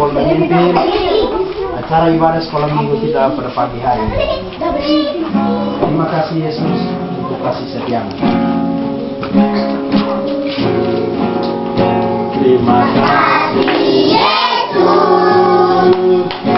Paul memimpin acara ibadah sekolah minggu kita pada pagi hari ini. Terima kasih Yesus untuk kasih setiamu. Terima kasih. dalam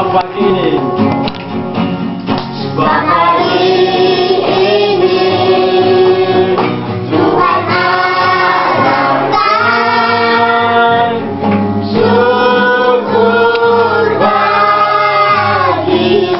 Europa aqui.